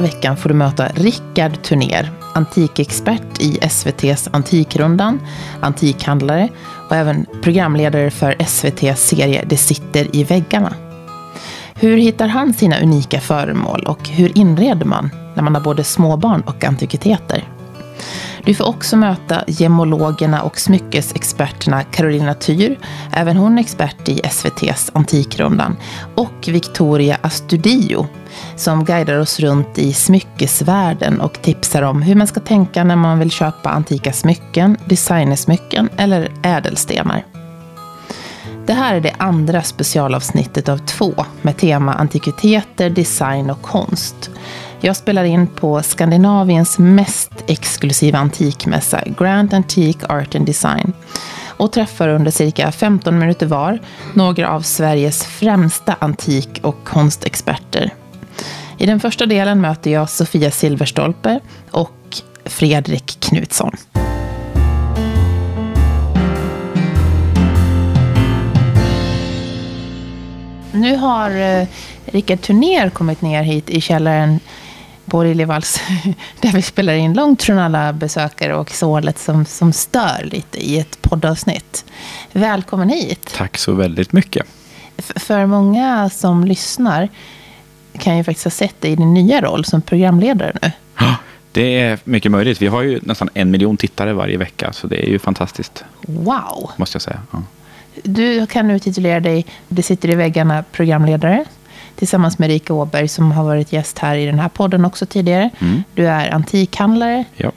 Här veckan får du möta Rickard Turner, antikexpert i SVTs Antikrundan, antikhandlare och även programledare för SVTs serie Det sitter i väggarna. Hur hittar han sina unika föremål och hur inreder man när man har både småbarn och antikviteter? Du får också möta gemologerna och smyckesexperterna Carolina Tyr, även hon expert i SVTs Antikrundan, och Victoria Astudio, som guidar oss runt i smyckesvärlden och tipsar om hur man ska tänka när man vill köpa antika smycken, designersmycken eller ädelstenar. Det här är det andra specialavsnittet av två med tema antikviteter, design och konst. Jag spelar in på Skandinaviens mest exklusiva antikmässa, Grand Antique Art and Design och träffar under cirka 15 minuter var några av Sveriges främsta antik och konstexperter. I den första delen möter jag Sofia Silverstolpe och Fredrik Knutsson. Nu har eh, Rickard Turner kommit ner hit i källaren på Liljevalchs, där vi spelar in långt från alla besökare och sålet som, som stör lite i ett poddavsnitt. Välkommen hit. Tack så väldigt mycket. F för många som lyssnar kan ju faktiskt ha sett dig i din nya roll som programledare nu. Ja, det är mycket möjligt. Vi har ju nästan en miljon tittare varje vecka, så det är ju fantastiskt. Wow! Måste jag säga. Ja. Du kan nu titulera dig Det sitter i väggarna programledare tillsammans med Erika Åberg som har varit gäst här i den här podden också tidigare. Mm. Du är antikhandlare ja.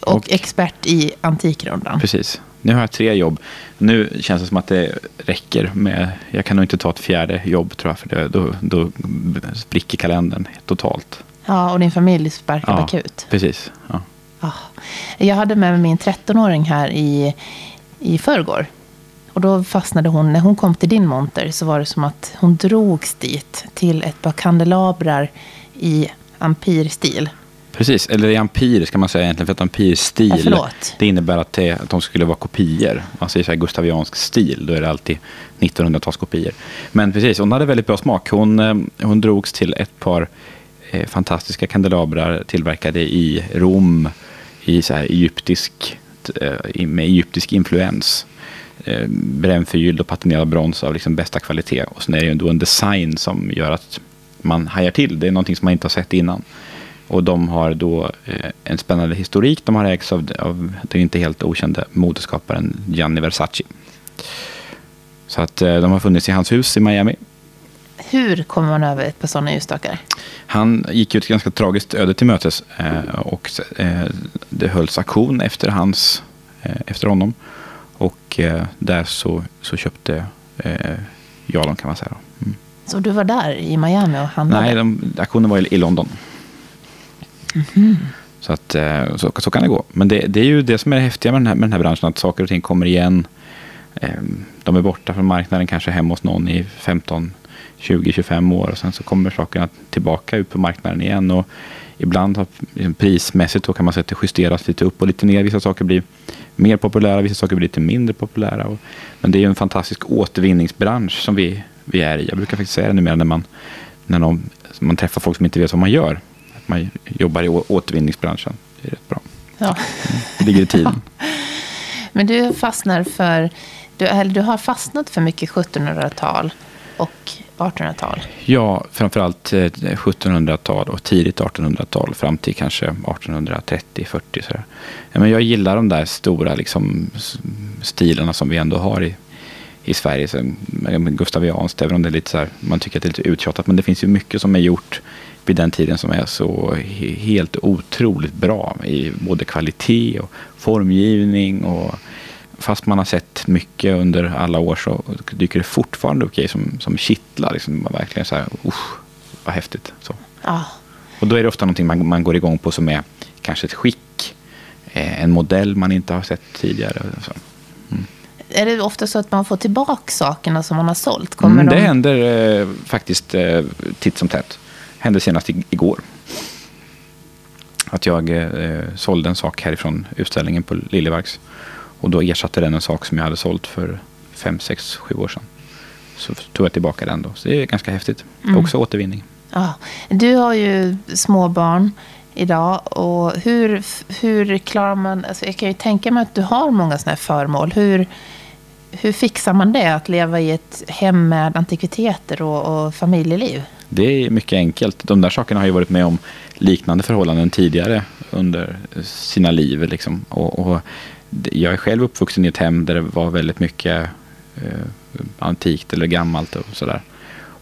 och, och, expert i Antikrundan. Precis. Nu har jag tre jobb. Nu känns det som att det räcker med... Jag kan nog inte ta ett fjärde jobb tror jag, för det, då, då spricker kalendern totalt. Ja, och din familj sparkar ja, akut. Precis. Ja. ja. Jag hade med mig min 13-åring här i, i förrgår. Och då fastnade hon, när hon kom till din monter så var det som att hon drogs dit till ett par kandelabrar i ampirstil. Precis, eller i ampir ska man säga egentligen, för att ampirstil, ja, det innebär att, det, att de skulle vara kopior. Man säger så här gustaviansk stil, då är det alltid 1900-talskopior. Men precis, hon hade väldigt bra smak. Hon, eh, hon drogs till ett par eh, fantastiska kandelabrar tillverkade i Rom, i så här egyptisk, eh, med egyptisk influens eh, brännförgylld och patinerad brons av liksom bästa kvalitet. Och sen är det ju då en design som gör att man hajar till. Det är någonting som man inte har sett innan. Och de har då eh, en spännande historik. De har ägts av, av den inte helt okände modeskaparen Gianni Versace. Så att eh, de har funnits i hans hus i Miami. Hur kommer man över ett par sådana ljusstakar? Han gick ju ett ganska tragiskt öde till mötes. Eh, och eh, det hölls aktion efter, hans, eh, efter honom. Och eh, där så, så köpte eh, jag dem kan man säga. Mm. Så du var där i Miami och handlade? Nej, de, aktionen var i, i London. Mm -hmm. Så, att, eh, så, så, kan det gå. Men det, det, är ju det som är det häftiga med den, här, med den här branschen, att saker och ting kommer igen. Ehm, de är borta från marknaden, kanske hemma hos någon i 15, 20, 25 år och sen så kommer sakerna tillbaka ut på marknaden igen. Och ibland har, prismässigt då kan man säga att det justeras lite upp och lite ner. Vissa saker blir mer populära, vissa saker blir lite mindre populära. Men det är ju en fantastisk återvinningsbransch som vi, vi är i. Jag brukar faktiskt säga det numera när man, när någon, man träffar folk som inte vet vad man gör. Att man jobbar i återvinningsbranschen. Det är rätt bra. Ja. Det ligger i tiden. men du fastnar för, du, eller du har fastnat för mycket 1700-tal och 1800-tal? Ja, framförallt eh, 1700-tal och tidigt 1800-tal fram till kanske 1830-40. Men jag gillar de där stora liksom, stilarna som vi ändå har i, i Sverige. Så, eh, Gustavianskt, även om det är lite så här, man tycker att det är lite uttjatat. Men det finns ju mycket som är gjort vid den tiden som är så helt otroligt bra i både kvalitet och formgivning och fast man har sett mycket under alla år så dyker det fortfarande upp grejer som, som kittlar. Liksom, man verkligen så här, usch, vad häftigt. Så. Ja. Och då är det ofta någonting man, man går igång på som är kanske ett skick, eh, en modell man inte har sett tidigare. Så. Mm. Är det ofta så att man får tillbaka sakerna som man har sålt? Kommer mm, det de... händer eh, faktiskt eh, titt som tätt. hände senast igår. Att jag eh, sålde en sak härifrån utställningen på Liljevalchs. Och då ersatte den en sak som jag hade sålt för fem, sex, sju år sedan. Så tog jag tillbaka den då. Så det är ganska häftigt. Mm. Också återvinning. Ja, du har ju små barn idag. Och hur, hur klarar man... Alltså jag kan ju tänka mig att du har många sådana här föremål. Hur, hur fixar man det, att leva i ett hem med antikviteter och, och familjeliv? Det är mycket enkelt. De där sakerna har ju varit med om liknande förhållanden tidigare under sina liv. Liksom. Och, och jag är själv uppvuxen i ett hem där det var väldigt mycket eh, antikt eller gammalt och sådär.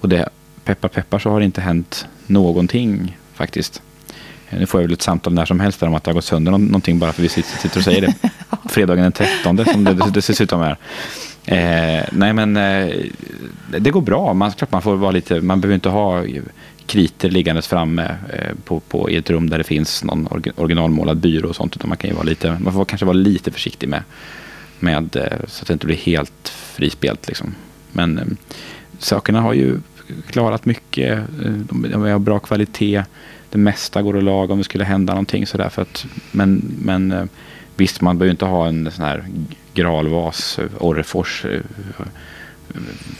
Och det, peppar peppar så har det inte hänt någonting faktiskt. Nu får jag väl ett samtal när som helst om att det har gått sönder någonting bara för vi sitter och säger det. Fredagen den 13 som det dessutom är. Eh, nej men eh, det går bra. Man, klart man får vara lite, man behöver inte ha kriter liggandes framme eh, på, på, i ett rum där det finns någon originalmålad byrå och sånt. Utan man, kan ju vara lite, man får kanske vara lite försiktig med, med eh, så att det inte blir helt frispelt. Liksom. Men eh, sakerna har ju klarat mycket. Eh, de, har bra kvalitet det mesta går att laga om det skulle hända någonting sådär. För att, men, men eh, visst, man behöver inte ha en sån här gralvas, eh, Orrefors eh,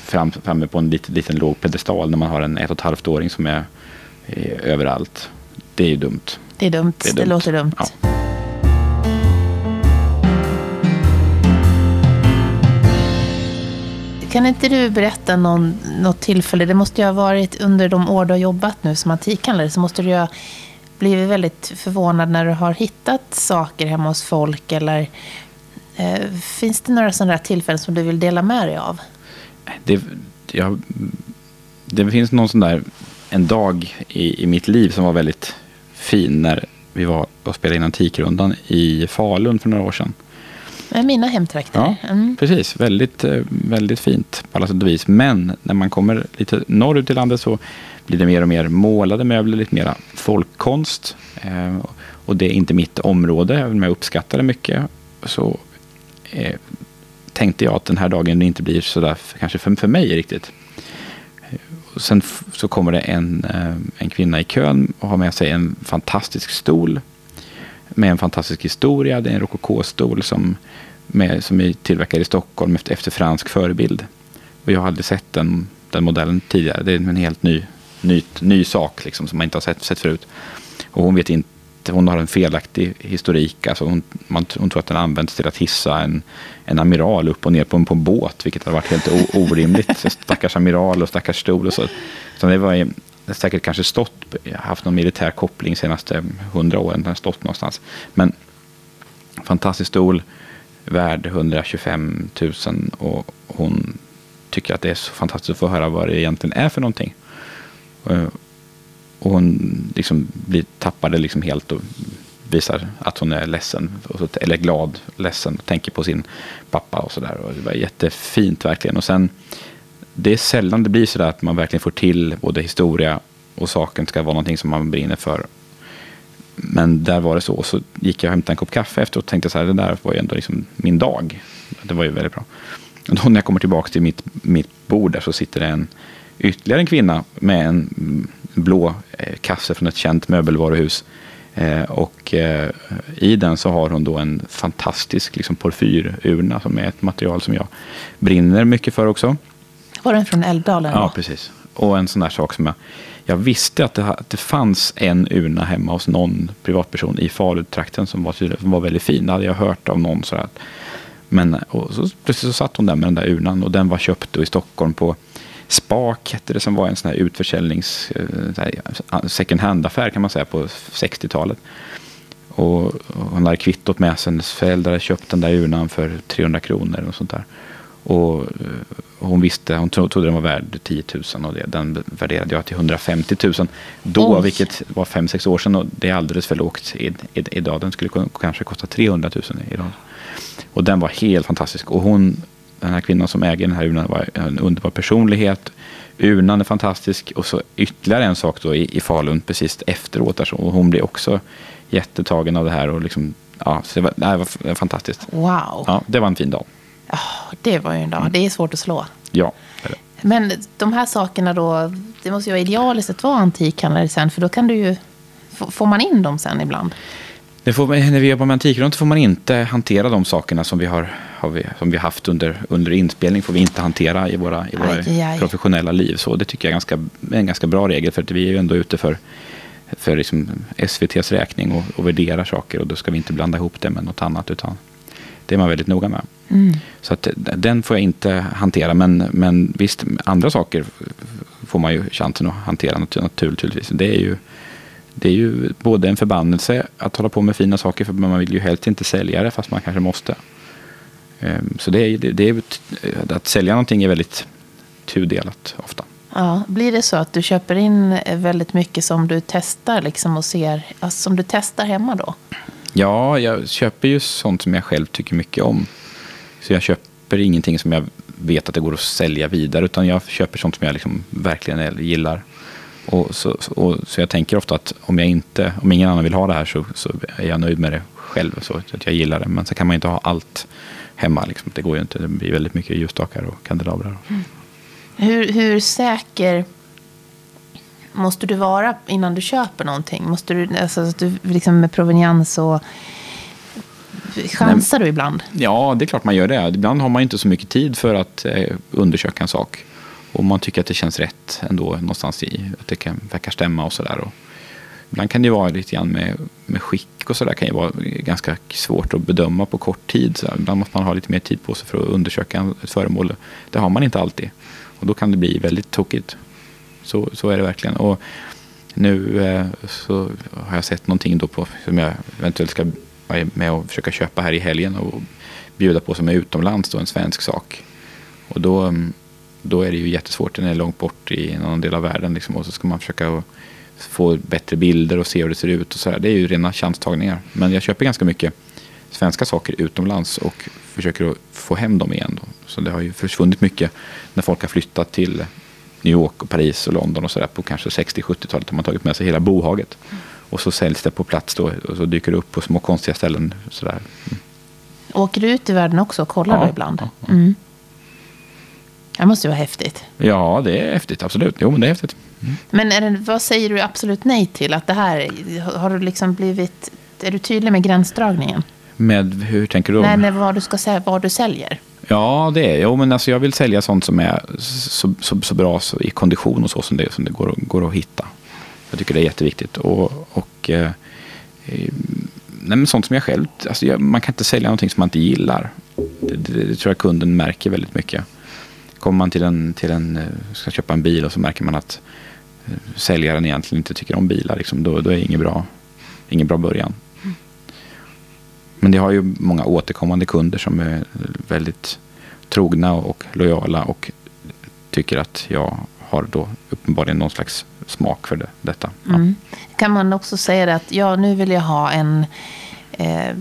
fram, framme på en liten, liten låg pedestal när man har en ett och ett halvt åring som är, är överallt. Det är ju dumt. Det är dumt. Det, är dumt. det låter dumt. Ja. Kan inte du berätta någon, något tillfälle, det måste ju ha varit under de år du har jobbat nu som antikhandlare, så måste du ju ha blivit väldigt förvånad när du har hittat saker hemma hos folk eller eh, finns det några sådana tillfällen som du vill dela med dig av? Det, jag, det finns någon sån där, en dag i, i mitt liv som var väldigt fin när vi var och spelade in Antikrundan i Falun för några år sedan. Mina hemtrakter. Ja, mm. precis. Väldigt, eh, väldigt fint på alla sätt och vis. Men när man kommer lite norrut i landet så blir det mer och mer målade möbler, lite mera folkkonst. Eh, och det är inte mitt område, även om jag uppskattar det mycket. Så eh, tänkte jag att den här dagen inte blir sådär kanske för, för mig riktigt. Och sen så kommer det en, eh, en kvinna i kön och har med sig en fantastisk stol med en fantastisk historia. Det är en rokokostol som, med, som är tillverkad i Stockholm efter, efter fransk förebild. Och jag har aldrig sett den, den modellen tidigare. Det är en helt ny, ny, ny sak liksom, som man inte har sett, sett förut. Och hon vet inte hon har en felaktig historik. Alltså hon, man, hon tror att den används till att hissa en, en amiral upp och ner på en, på en båt, vilket har varit helt o, orimligt. stackars amiral och stackars stol och så. så det var säkert kanske stått, haft någon militär koppling senaste hundra åren. Den har stått någonstans. Men fantastisk stol, värd 125 000 och hon tycker att det är så fantastiskt att få höra vad det egentligen är för någonting. Och hon liksom blir, tappade liksom helt och visar att hon är ledsen, eller glad, ledsen, och tänker på sin pappa och sådär. Det var jättefint verkligen. Och sen det är sällan det blir så att man verkligen får till både historia och saken ska vara någonting som man brinner för. Men där var det så. Så gick jag och hämtade en kopp kaffe efteråt och tänkte så här, det där var ju ändå liksom min dag. Det var ju väldigt bra. Och då när jag kommer tillbaka till mitt, mitt bord där så sitter det en, ytterligare en kvinna med en blå eh, kasse från ett känt möbelvaruhus. Eh, och eh, i den så har hon då en fantastisk liksom, porfyrurna som är ett material som jag brinner mycket för också. Var den från Älvdalen? Ja, precis. Och en sån där sak som jag... Jag visste att det, att det fanns en urna hemma hos någon privatperson i Falutrakten som var, som var väldigt fin. Det hade jag hört av någon. Sådär. Men och så, precis så satt hon där med den där urnan och den var köpt i Stockholm på Spak hette det som var en sån här utförsäljnings eh, second hand-affär kan man säga på 60-talet. Och hon hade kvittot med sig. Hennes föräldrar hade köpt den där urnan för 300 kronor och sånt där. Och eh, hon visste, hon trodde den var värd 10 000 och det, den värderade jag till 150 000 då, Oj. vilket var 5-6 år sedan och det är alldeles för lågt idag. Den skulle kanske kosta 300 000 idag. Och den var helt fantastisk. Och hon, den här kvinnan som äger den här urnan var en underbar personlighet. Urnan är fantastisk och så ytterligare en sak då i, i Falun precis efteråt. Där, så, och hon blev också jättetagen av det här och liksom, ja, så det var, det var fantastiskt. Wow. Ja, det var en fin dag. Oh, det var ju en dag. Det är svårt att slå. Ja. Men de här sakerna då, det måste ju vara idealiskt att vara antikhandlare sen, för då kan du ju, får man in dem sen ibland? Det får, när vi jobbar med antikrund får man inte hantera de sakerna som vi har, har vi, som vi haft under, under inspelning får vi inte hantera i våra, i våra aj, aj. professionella liv. Så det tycker jag är, ganska, en ganska bra regel för att vi är ju ändå ute för, för liksom SVTs räkning och, och värderar saker och då ska vi inte blanda ihop det med något annat utan det är man väldigt noga med. Mm. Så att, den får jag inte hantera men, men visst, andra saker får man ju chansen att hantera naturligtvis. Det är ju det är ju både en förbannelse att hålla på med fina saker för man vill ju helst inte sälja det fast man kanske måste. Ehm, så det är, det är, att sälja någonting är väldigt tudelat ofta. Ja, blir det så att du köper in väldigt mycket som du testar liksom och ser, alltså som du testar hemma då? Ja, jag köper ju sånt som jag själv tycker mycket om. Så jag köper ingenting som jag vet att det går att sälja vidare utan jag köper sånt som jag liksom verkligen gillar. Och så, och, så jag tänker ofta att om, jag inte, om ingen annan vill ha det här så, så är jag nöjd med det själv. Så att jag gillar det. Men så kan man inte ha allt hemma. Liksom. Det går ju inte. Det blir väldigt mycket ljusstakar och kandelabrar. Mm. Hur, hur säker måste du vara innan du köper någonting? Måste du, alltså, du liksom med proveniens och chansar du ibland? Ja, det är klart man gör det. Ibland har man inte så mycket tid för att eh, undersöka en sak. Och man tycker att det känns rätt ändå någonstans i, att det kan, verkar stämma och sådär. Ibland kan det vara lite grann med, med skick och sådär kan ju vara ganska svårt att bedöma på kort tid. Så ibland måste man ha lite mer tid på sig för att undersöka ett föremål. Det har man inte alltid. Och då kan det bli väldigt tokigt. Så, så är det verkligen. Och nu eh, så har jag sett någonting då på, som jag eventuellt ska vara med och försöka köpa här i helgen och bjuda på som är utomlands, då, en svensk sak. Och då, mm, då är det ju jättesvårt. Den är långt bort i en annan del av världen. Liksom, och så ska man försöka få bättre bilder och se hur det ser ut. Och så här. Det är ju rena chanstagningar. Men jag köper ganska mycket svenska saker utomlands och försöker att få hem dem igen. Då. Så det har ju försvunnit mycket när folk har flyttat till New York, och Paris och London och sådär på kanske 60-70-talet har man tagit med sig hela bohaget. Och så säljs det på plats då och så dyker det upp på små konstiga ställen. Sådär. Mm. Åker du ut i världen också och kollar ja, då ibland? Ja, ja. Mm. Det måste ju vara häftigt. Ja, det är häftigt. Absolut. Jo, men det är häftigt. Mm. Men är det, vad säger du absolut nej till? Att det här, har du liksom blivit... Är du tydlig med gränsdragningen? Med hur tänker du? Nej, nej vad du ska säga, vad du säljer. Ja, det är men alltså jag vill sälja sånt som är så, så, så bra så, i kondition och så som det, som det går, går att hitta. Jag tycker det är jätteviktigt. Och, och eh, nej, men sånt som jag själv... Alltså jag, man kan inte sälja någonting som man inte gillar. Det, det, det tror jag kunden märker väldigt mycket. Kommer man till en, till en, eh, ska köpa en bil och så märker man att eh, säljaren egentligen inte tycker om bilar, liksom, då, då är det ingen bra, ingen bra början. Men det har ju många återkommande kunder som är väldigt trogna och lojala och tycker att jag har då uppenbarligen någon slags smak för det, detta. Ja. Mm. Kan man också säga att ja, nu vill jag ha en eh,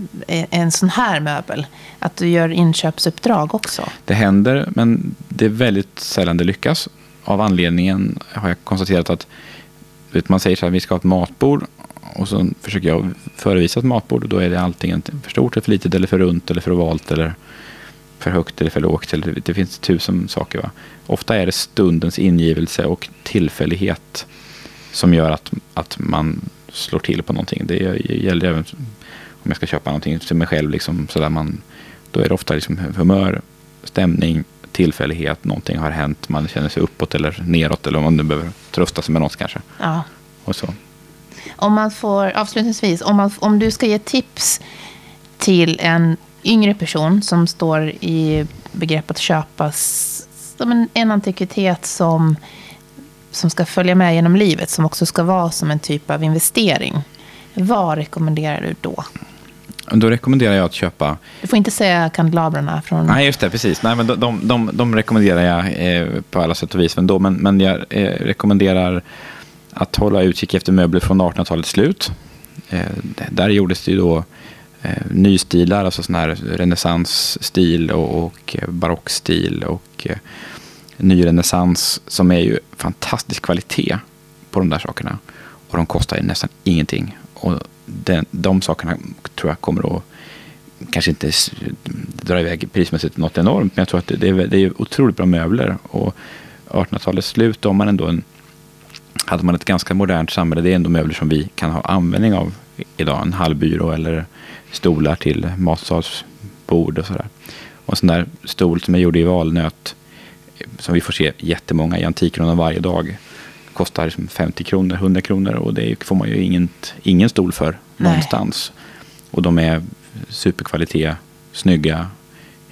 en sån här möbel? Att du gör inköpsuppdrag också? Det händer, men det är väldigt sällan det lyckas. Av anledningen har jag konstaterat att vet, man säger så här, vi ska ha ett matbord och så försöker jag förevisa ett matbord och då är det antingen för stort, eller för litet, eller för runt, eller för ovalt, eller för högt eller för lågt. Eller, det finns tusen saker. Va? Ofta är det stundens ingivelse och tillfällighet som gör att, att man slår till på någonting. Det gäller även om jag ska köpa någonting till mig själv, liksom, så där man, då är det ofta liksom humör, stämning, tillfällighet, någonting har hänt, man känner sig uppåt eller neråt eller om man nu behöver trösta sig med något kanske. Ja. Och så. Om man får, avslutningsvis, om, man, om du ska ge tips till en yngre person som står i begrepp att köpa som en, en antikvitet som, som ska följa med genom livet, som också ska vara som en typ av investering. Vad rekommenderar du då? Då rekommenderar jag att köpa... Du får inte säga kandelabrarna från... Nej, just det. Precis. Nej, men de, de, de, de rekommenderar jag eh, på alla sätt och vis. Men, då, men, men jag eh, rekommenderar att hålla utkik efter möbler från 1800-talets slut. Eh, där gjordes det ju då eh, nystilar, alltså sån här renässansstil och, och barockstil och eh, nyrenässans som är ju fantastisk kvalitet på de där sakerna. Och de kostar ju nästan ingenting. Och den, de sakerna tror jag kommer att kanske inte dra iväg prismässigt något enormt, men jag tror att det, det, är, det är otroligt bra möbler. Och 1800-talets slut, om man ändå en, hade man ett ganska modernt samhälle. Det är ändå möbler som vi kan ha användning av idag. En hallbyrå eller stolar till matsalsbord och sådär. Och en sån där stol som jag gjorde i valnöt, som vi får se jättemånga i Antikrundan varje dag, kostar 50 kronor, 100 kronor och det får man ju ingen, ingen stol för Nej. någonstans. Och de är superkvalitet, snygga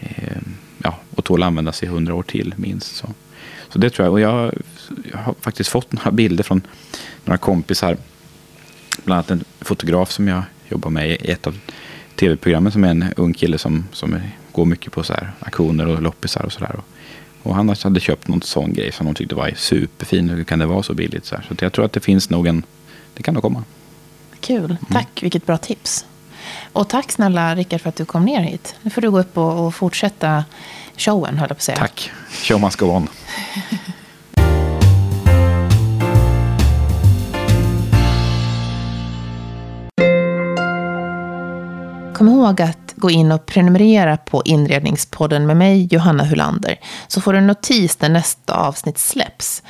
eh, ja, och tål att användas i 100 år till minst. Så, så det tror jag. Och jag, jag har faktiskt fått några bilder från några kompisar. Bland annat en fotograf som jag jobbar med i ett av tv-programmen som är en ung kille som, som går mycket på så här auktioner och loppisar och sådär. Och, och han hade köpt någon sån grej som de tyckte var superfin. Hur kan det vara så billigt? Så, så jag tror att det finns nog en... Det kan nog komma. Kul. Mm. Tack. Vilket bra tips. Och tack snälla Rickard för att du kom ner hit. Nu får du gå upp och, och fortsätta showen, höll jag på att säga. Tack. Show must go on. Kom ihåg att gå in och prenumerera på Inredningspodden med mig, Johanna Hulander, så får du en notis när nästa avsnitt släpps.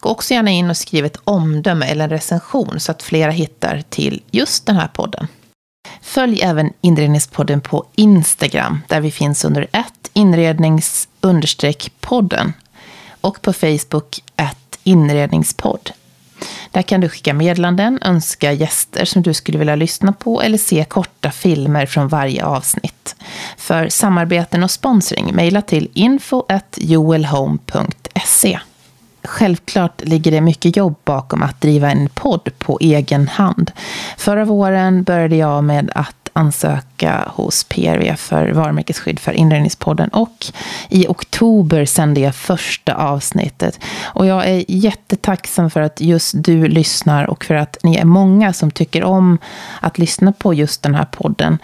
Gå också gärna in och skriv ett omdöme eller en recension så att flera hittar till just den här podden. Följ även Inredningspodden på Instagram, där vi finns under ett inrednings podden och på Facebook ett inredningspodd. Där kan du skicka meddelanden, önska gäster som du skulle vilja lyssna på eller se korta filmer från varje avsnitt. För samarbeten och sponsring, mejla till info.joelhome.se. Självklart ligger det mycket jobb bakom att driva en podd på egen hand. Förra våren började jag med att ansöka hos PRV för varumärkesskydd för Inredningspodden. Och i oktober sände jag första avsnittet. Och jag är jättetacksam för att just du lyssnar och för att ni är många som tycker om att lyssna på just den här podden.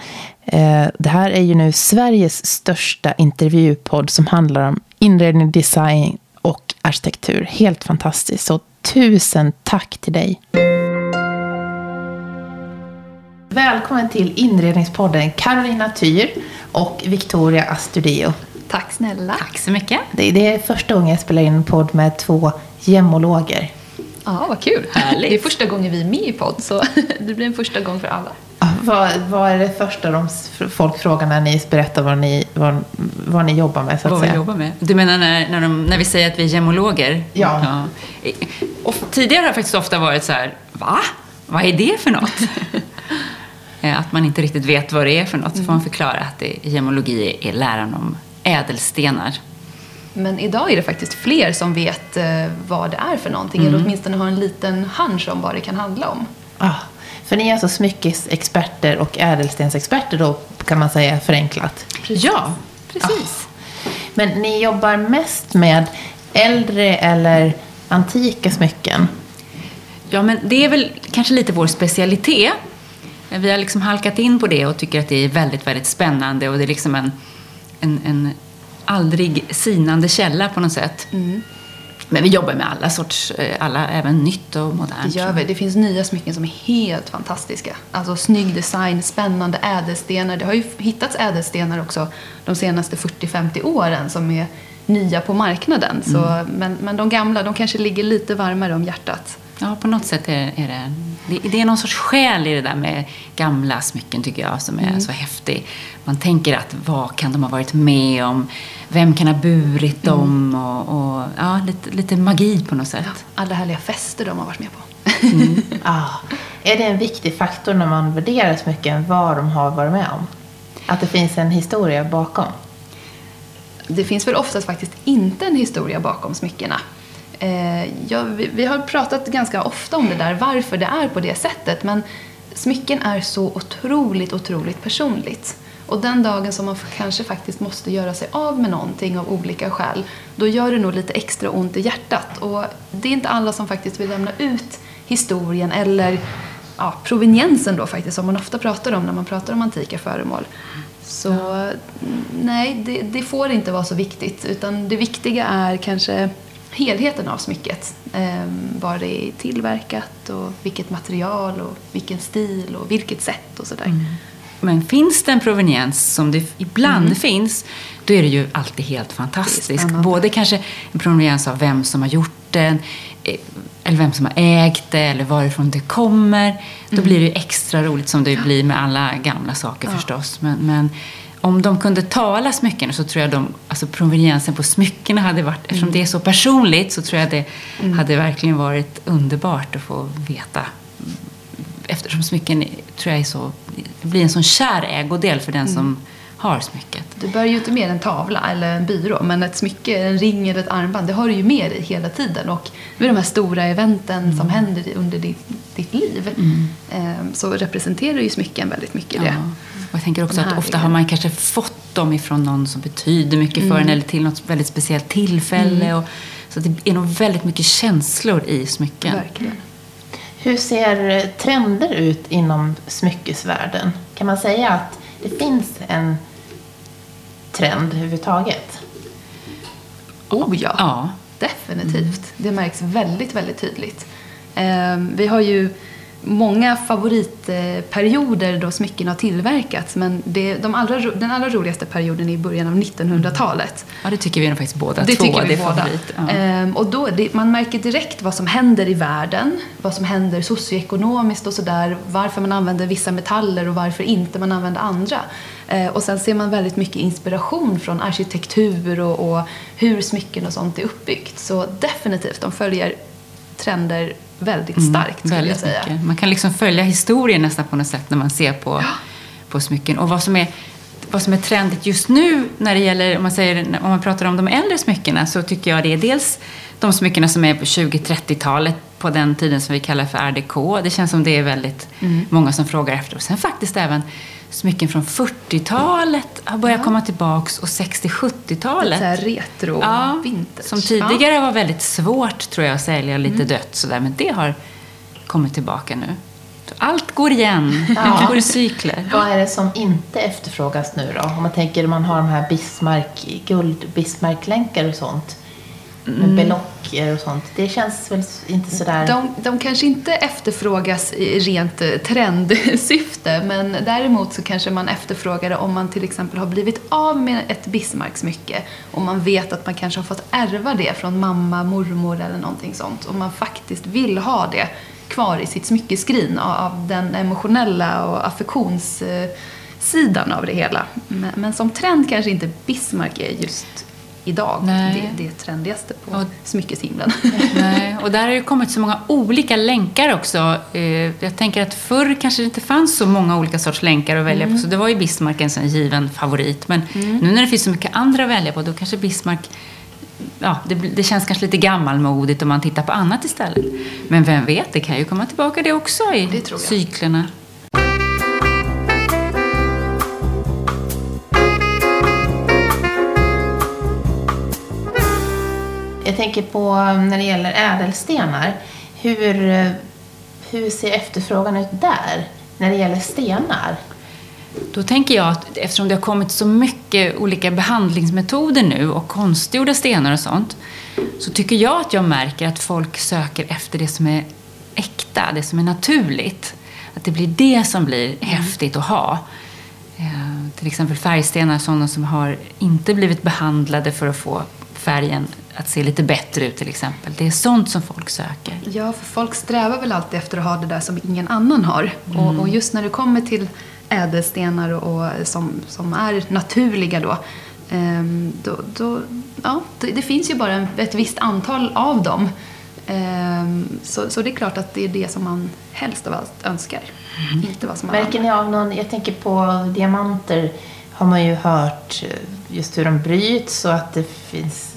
Eh, det här är ju nu Sveriges största intervjupodd som handlar om inredning, design och arkitektur. Helt fantastiskt. Så tusen tack till dig. Välkommen till Inredningspodden Carolina Tyr och Victoria Astudio. Tack snälla. Tack så mycket. Det, det är första gången jag spelar in en podd med två gemologer. Ja, vad kul. Härligt. Det är första gången vi är med i podd, så det blir en första gång för alla. vad, vad, är det första de, folk frågar när ni berättar vad ni, vad, vad ni jobbar med? Så att vad säga? vi jobbar med? Du menar när, när, de, när vi säger att vi är gemologer? Ja. ja. Och tidigare har det faktiskt ofta varit så här, va? Vad är det för något? Eh, att man inte riktigt vet vad det är för något. Så får man mm. förklara att det, gemologi är läran om ädelstenar. Men idag är det faktiskt fler som vet eh, vad det är för någonting. Mm. Eller åtminstone har en liten hunch om vad det kan handla om. Ah, för ni är alltså smyckesexperter och ädelstensexperter då, kan man säga förenklat? Precis. Ja, precis. Ah. Men ni jobbar mest med äldre eller antika smycken? Ja, men det är väl kanske lite vår specialitet. Vi har liksom halkat in på det och tycker att det är väldigt, väldigt spännande och det är liksom en, en, en aldrig sinande källa på något sätt. Mm. Men vi jobbar med alla sorts, eh, alla, även nytt och modernt. Det gör vi. Det finns nya smycken som är helt fantastiska. Alltså snygg design, spännande ädelstenar. Det har ju hittats ädelstenar också de senaste 40-50 åren som är nya på marknaden. Så, mm. men, men de gamla, de kanske ligger lite varmare om hjärtat. Ja, på något sätt är, är det, det, det är någon sorts själ i det där med gamla smycken tycker jag som är mm. så häftig. Man tänker att vad kan de ha varit med om? Vem kan ha burit mm. dem? Och, och, ja, lite, lite magi på något sätt. Ja, alla härliga fester de har varit med på. Mm. ah. Är det en viktig faktor när man värderar smycken vad de har varit med om? Att det finns en historia bakom? Det finns väl oftast faktiskt inte en historia bakom smyckena. Eh, ja, vi, vi, har pratat ganska ofta om det där, varför det är på det sättet. Men smycken är så otroligt, otroligt personligt. Och den dagen som man kanske faktiskt måste göra sig av med någonting av olika skäl, då gör det nog lite extra ont i hjärtat. Och det är inte alla som faktiskt vill lämna ut historien eller ja, proveniensen då faktiskt, som man ofta pratar om när man pratar om antika föremål. Så nej, det, det får inte vara så viktigt, utan det viktiga är kanske helheten av smycket. Eh, var det är tillverkat och vilket material och vilken stil och vilket sätt och sådär. Mm. Men finns det en proveniens som det ibland mm. finns, då är det ju alltid helt fantastiskt. Både kanske en proveniens av vem som har gjort den, eh, eller vem som har ägt det, eller varifrån det kommer. Då mm. blir det extra roligt som det blir med alla gamla saker ja. förstås. Men, men om de kunde tala smycken så tror jag de, alltså proveniensen på smyckena hade varit, mm. eftersom det är så personligt så tror jag det mm. hade verkligen varit underbart att få veta. Eftersom smycken tror jag är så, det blir en sån kär ägodel för den mm. som har smycket. Du bär ju inte med en tavla eller en byrå, men ett smycke, en ring eller ett armband, det har du ju med dig hela tiden. Och med de här stora eventen mm. som händer under ditt, ditt liv mm. eh, så representerar ju smycken väldigt mycket det. Och jag tänker också att ofta har man kanske fått dem ifrån någon som betyder mycket mm. för en eller till något väldigt speciellt tillfälle. Mm. Och, så det är nog väldigt mycket känslor i smycken. Verkligen. Hur ser trender ut inom smyckesvärlden? Kan man säga att det finns en trend överhuvudtaget? Oh ja, ja. definitivt. Mm. Det märks väldigt, väldigt tydligt. Eh, vi har ju många favoritperioder då smycken har tillverkats men det, de allra, den allra roligaste perioden är i början av 1900-talet. Ja, det tycker vi nog faktiskt båda det två. Tycker vi det båda. Ja. Ehm, och då, det, man märker direkt vad som händer i världen, vad som händer socioekonomiskt och sådär, varför man använder vissa metaller och varför inte man använder andra. Ehm, och sen ser man väldigt mycket inspiration från arkitektur och, och hur smycken och sånt är uppbyggt. Så definitivt, de följer trender väldigt mm, starkt, mm, väldigt jag säga. Mycket. Man kan liksom följa historien nästan på något sätt när man ser på, ja. på smycken. Och vad som är vad som är trendigt just nu när det gäller, om man, säger, om man pratar om de äldre smyckena, så tycker jag det är dels de smyckena som är på 20-30-talet, på den tiden som vi kallar för RDK. Det känns som det är väldigt mm. många som frågar efter. Och sen faktiskt även smycken från 40-talet har börjat ja. komma tillbaks och 60-70-talet. Lite retro, ja, vintage. Som tidigare ja. var väldigt svårt tror jag att sälja lite mm. dött sådär, men det har kommit tillbaka nu. Allt går igen, ja. allt går i cykler. Vad är det som inte efterfrågas nu då? Om man tänker man har de här Bismarck, guld Bismarck-länkar och sånt mm. belocker och sånt. Det känns väl inte sådär... De, de kanske inte efterfrågas i rent eh, trendsyfte men däremot så kanske man efterfrågar det om man till exempel har blivit av med ett Bismarck-smycke och man vet att man kanske har fått ärva det från mamma, mormor eller någonting sånt och man faktiskt vill ha det kvar i sitt smyckeskrin av den emotionella och affektionssidan av det hela. Men, men som trend kanske inte Bismarck är just idag. Det, det trendigaste på och, smyckeshimlen. Nej. Och där har det kommit så många olika länkar också. Eh, jag tänker att förr kanske det inte fanns så många olika sorts länkar att välja mm. på. Så det var ju Bismarck en given favorit. Men mm. nu när det finns så mycket andra att välja på, då kanske Bismarck Ja, det, det, känns kanske lite gammalmodigt om man tittar på annat istället. Men vem vet, det kan ju komma tillbaka det också i det cyklerna. Tänker på um, när det gäller ädelstenar. Hur, hur ser efterfrågan ut där när det gäller stenar? Då tänker jag att eftersom det har kommit så mycket olika behandlingsmetoder nu och konstgjorda stenar och sånt så tycker jag att jag märker att folk söker efter det som är äkta, det som är naturligt. Att det blir det som blir mm. häftigt att ha. Eh, till exempel färgstenar, sådana som har inte blivit behandlade för att få färgen att se lite bättre ut till exempel. Det är sånt som folk söker. Ja, för folk strävar väl alltid efter att ha det där som ingen annan har. Mm. Och, och, just när det kommer till ädelstenar och, och som, som är naturliga då, um, då, då ja, det, det, finns ju bara en, ett visst antal av dem. Um, så, så det är klart att det är det som man helst av allt önskar. Mm. Inte vad som Märker ni av någon, jag tänker på diamanter, har man ju hört just hur de bryts och att det finns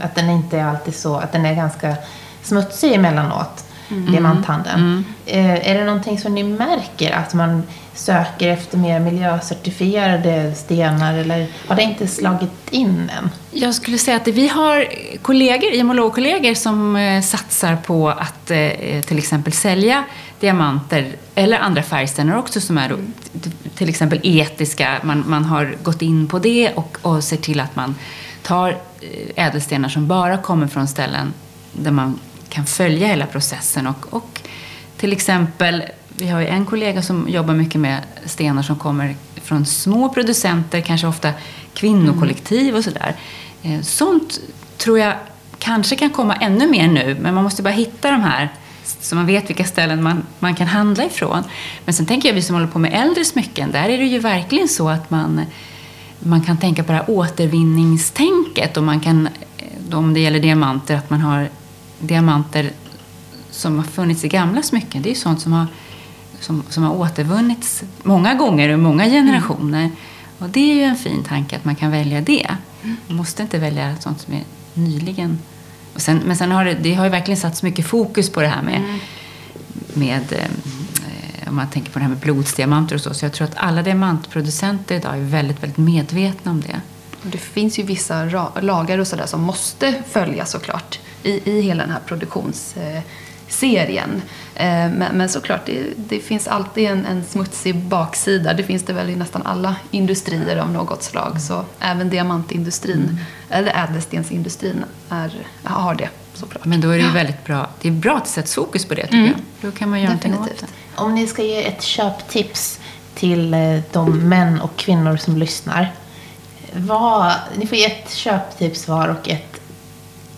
att den inte alltid så, att den är ganska smutsig emellanåt, mm. diamanthandeln. Mm. Eh, är det någonting som ni märker, att man söker efter mer miljöcertifierade stenar eller har det inte slagit in än? Jag skulle säga att vi har kollegor, IMO-kollegor som eh, satsar på att eh, till exempel sälja diamanter eller andra färgstenar också som är mm. till exempel etiska. Man, man har gått in på det och, och ser till att man tar Eh, ädelstenar som bara kommer från ställen där man kan följa hela processen. Och, och till exempel, vi har ju en kollega som jobbar mycket med stenar som kommer från små producenter, kanske ofta kvinnokollektiv och sådär. Eh, sånt tror jag kanske kan komma ännu mer nu, men man måste bara hitta de här så man vet vilka ställen man, man kan handla ifrån. Men sen tänker jag, vi som håller på med äldre smycken, där är det ju verkligen så att man man kan tänka på det här återvinningstänket. Och man kan, eh, om det gäller diamanter, att man har diamanter som har funnits i gamla smycken. Det är ju sånt som har, som, som har återvunnits många gånger och många generationer. Mm. Och det är ju en fin tanke att man kan välja det. Man måste inte välja sånt som är nyligen. Sen, men sen har det, det har ju verkligen satts mycket fokus på det här med, mm. med eh, om man tänker på det här med blodsdiamanter och så. Så jag tror att alla diamantproducenter idag är väldigt, väldigt medvetna om det. Det finns ju vissa lagar och sådär som måste följas såklart i, i hela den här produktionsserien. Eh, men, men såklart, det, det, finns alltid en, en smutsig baksida. Det finns det väl i nästan alla industrier av något slag. Så även diamantindustrin, mm. eller ädelstensindustrin, är, har det. Såklart. Men då är det ju väldigt bra. Det är bra att det sätts fokus på det, tycker mm. jag. Då kan man göra någonting åt det. Om ni ska ge ett köptips till eh, de män och kvinnor som lyssnar. Vad, ni får ge ett köptips var och ett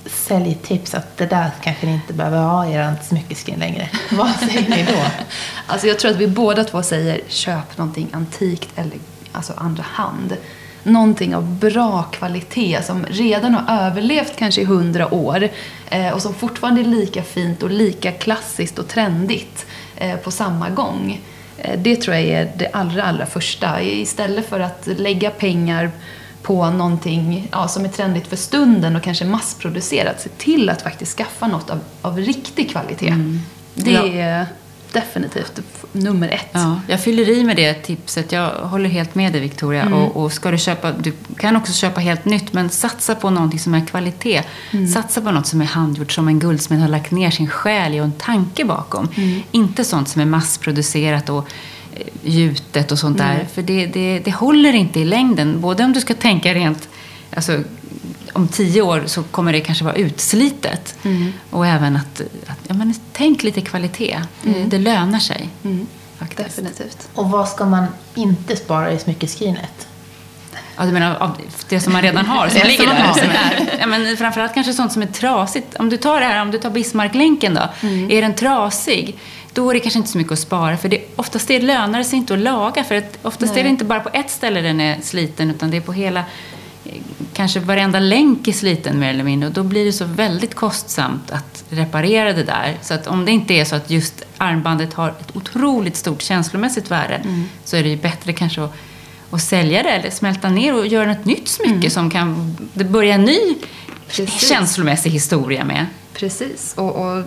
säljtips att det där kanske ni inte behöver ha i er smyckeskrin längre. Vad säger ni då? alltså jag tror att vi båda två säger köp någonting antikt eller alltså andra hand. Någonting av bra kvalitet som redan har överlevt kanske i hundra år eh, och som fortfarande är lika fint och lika klassiskt och trendigt eh, på samma gång. Eh, det tror jag är det allra, allra första. Istället för att lägga pengar på någonting ja, som är trendigt för stunden och kanske massproducerat. Se till att faktiskt skaffa något av, av riktig kvalitet. Mm. Det ja. Definitivt nummer ett. Ja, jag fyller i med det tipset. Jag håller helt med dig Victoria. Mm. Och, och, ska du köpa, du kan också köpa helt nytt, men satsa på någonting som är kvalitet. Mm. Satsa på något som är handgjort, som en guldsmed har lagt ner sin själ i och en tanke bakom. Mm. Inte sånt som är massproducerat och gjutet och sånt där. För det, det, det håller inte i längden. Både om du ska tänka rent, alltså, om tio år så kommer det kanske vara utslitet. Mm. Och även att, att ja, men, tänk lite kvalitet. Mm. Det, lönar sig. Mm. Definitivt. Och vad ska man inte spara i smyckeskrinet? Ja, du menar av det som man redan har, som ligger där? Som är, ja, men framförallt kanske sånt som är trasigt. Om du tar det här, om du tar Bismarcklänken då. Mm. Är den trasig? då är det kanske inte så mycket att spara. För det, oftast det lönar det sig inte att laga. För att oftast Nej. är det inte bara på ett ställe den är sliten, utan det är på hela kanske varenda länk är sliten mer eller mindre och då blir det så väldigt kostsamt att reparera det där. Så att om det inte är så att just armbandet har ett otroligt stort känslomässigt värde mm. så är det ju bättre kanske att, att sälja det eller smälta ner och göra ett nytt smycke mm. som kan börja en ny Precis. känslomässig historia med. Precis, och, och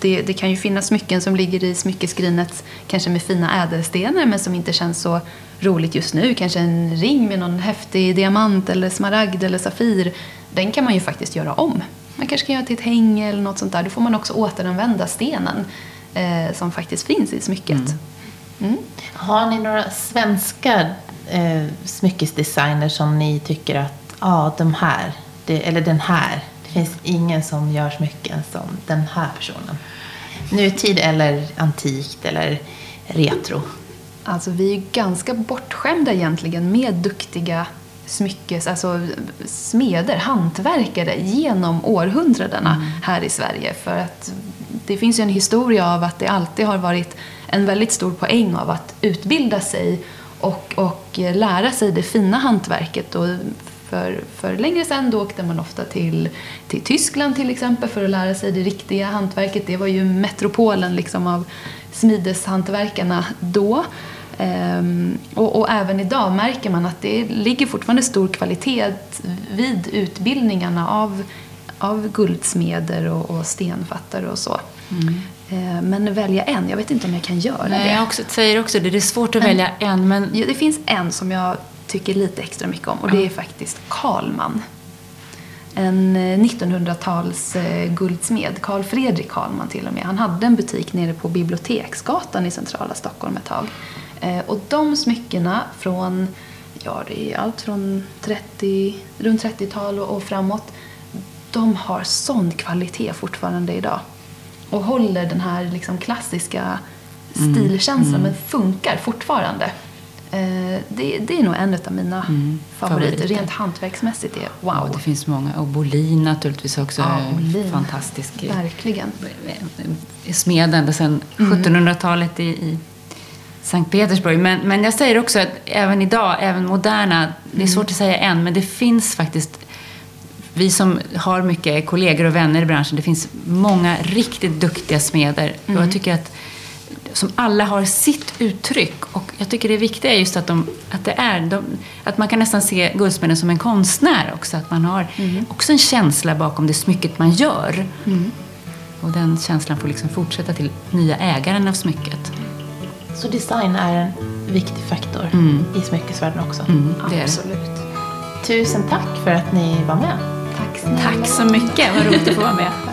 det, det, kan ju finnas smycken som ligger i smyckeskrinet kanske med fina ädelstenar men som inte känns så roligt just nu. Kanske en ring med någon häftig diamant eller smaragd eller safir. Den kan man ju faktiskt göra om. Man kanske kan göra till ett häng eller något sånt där. Då får man också återanvända stenen eh, som faktiskt finns i smycket. Mm. Mm. Har ni några svenska eh, smyckesdesigners som ni tycker att, ja, ah, de här, det, eller den här, finns ingen som gör smycken som den här personen. Nutid eller antikt eller retro. Alltså vi är ganska bortskämda egentligen med duktiga smyckes, alltså smeder, hantverkare genom århundradena mm. här i Sverige. För att det finns ju en historia av att det alltid har varit en väldigt stor poäng av att utbilda sig och, och lära sig det fina hantverket och för, för längre sedan då åkte man ofta till, till Tyskland till exempel för att lära sig det riktiga hantverket. Det var ju metropolen liksom av smideshantverkarna då. Um, och, och, även idag märker man att det ligger fortfarande stor kvalitet vid utbildningarna av, av guldsmeder och, och stenfattare och så. Mm. Uh, men välja en, jag vet inte om jag kan göra Nej, det. Jag också, säger också det, det är svårt att men, välja en. Men... Det finns en som jag tycker lite extra mycket om och det är faktiskt Karlman. En 1900-tals eh, eh, guldsmed, Karl Fredrik Karlman till och med. Han hade en butik nere på Biblioteksgatan i centrala Stockholm ett tag. Eh, och de smyckena från, ja det är allt från 30, runt 30-tal och framåt. De har sån kvalitet fortfarande idag. Och håller den här liksom klassiska mm. stilkänslan mm. men funkar fortfarande. Eh, det, det, är nog en av mina mm, favoriter. favoriter. Rent hantverksmässigt är wow. Och det finns många. Och Bolin naturligtvis också. Ja, Bolin. Fantastisk. Verkligen. Smed ända sedan mm. 1700-talet i, i Sankt Petersburg. Men, men jag säger också att även idag, även moderna, det är svårt att säga än, men det finns faktiskt vi som har mycket kollegor och vänner i branschen, det finns många riktigt duktiga smeder. Mm. Och jag mm. tycker att som alla har sitt uttryck. Och jag tycker det viktiga är just att, de, att det är, de, att man kan nästan se guldsmeden som en konstnär också. Att man har mm. också en känsla bakom det smycket man gör. Mm. Och den känslan får liksom fortsätta till nya ägaren av smycket. Så design är en viktig faktor mm. i smyckesvärlden också? Mm, Absolut. Tusen tack för att ni var med. Tack, tack så mycket, vad roligt att få vara med.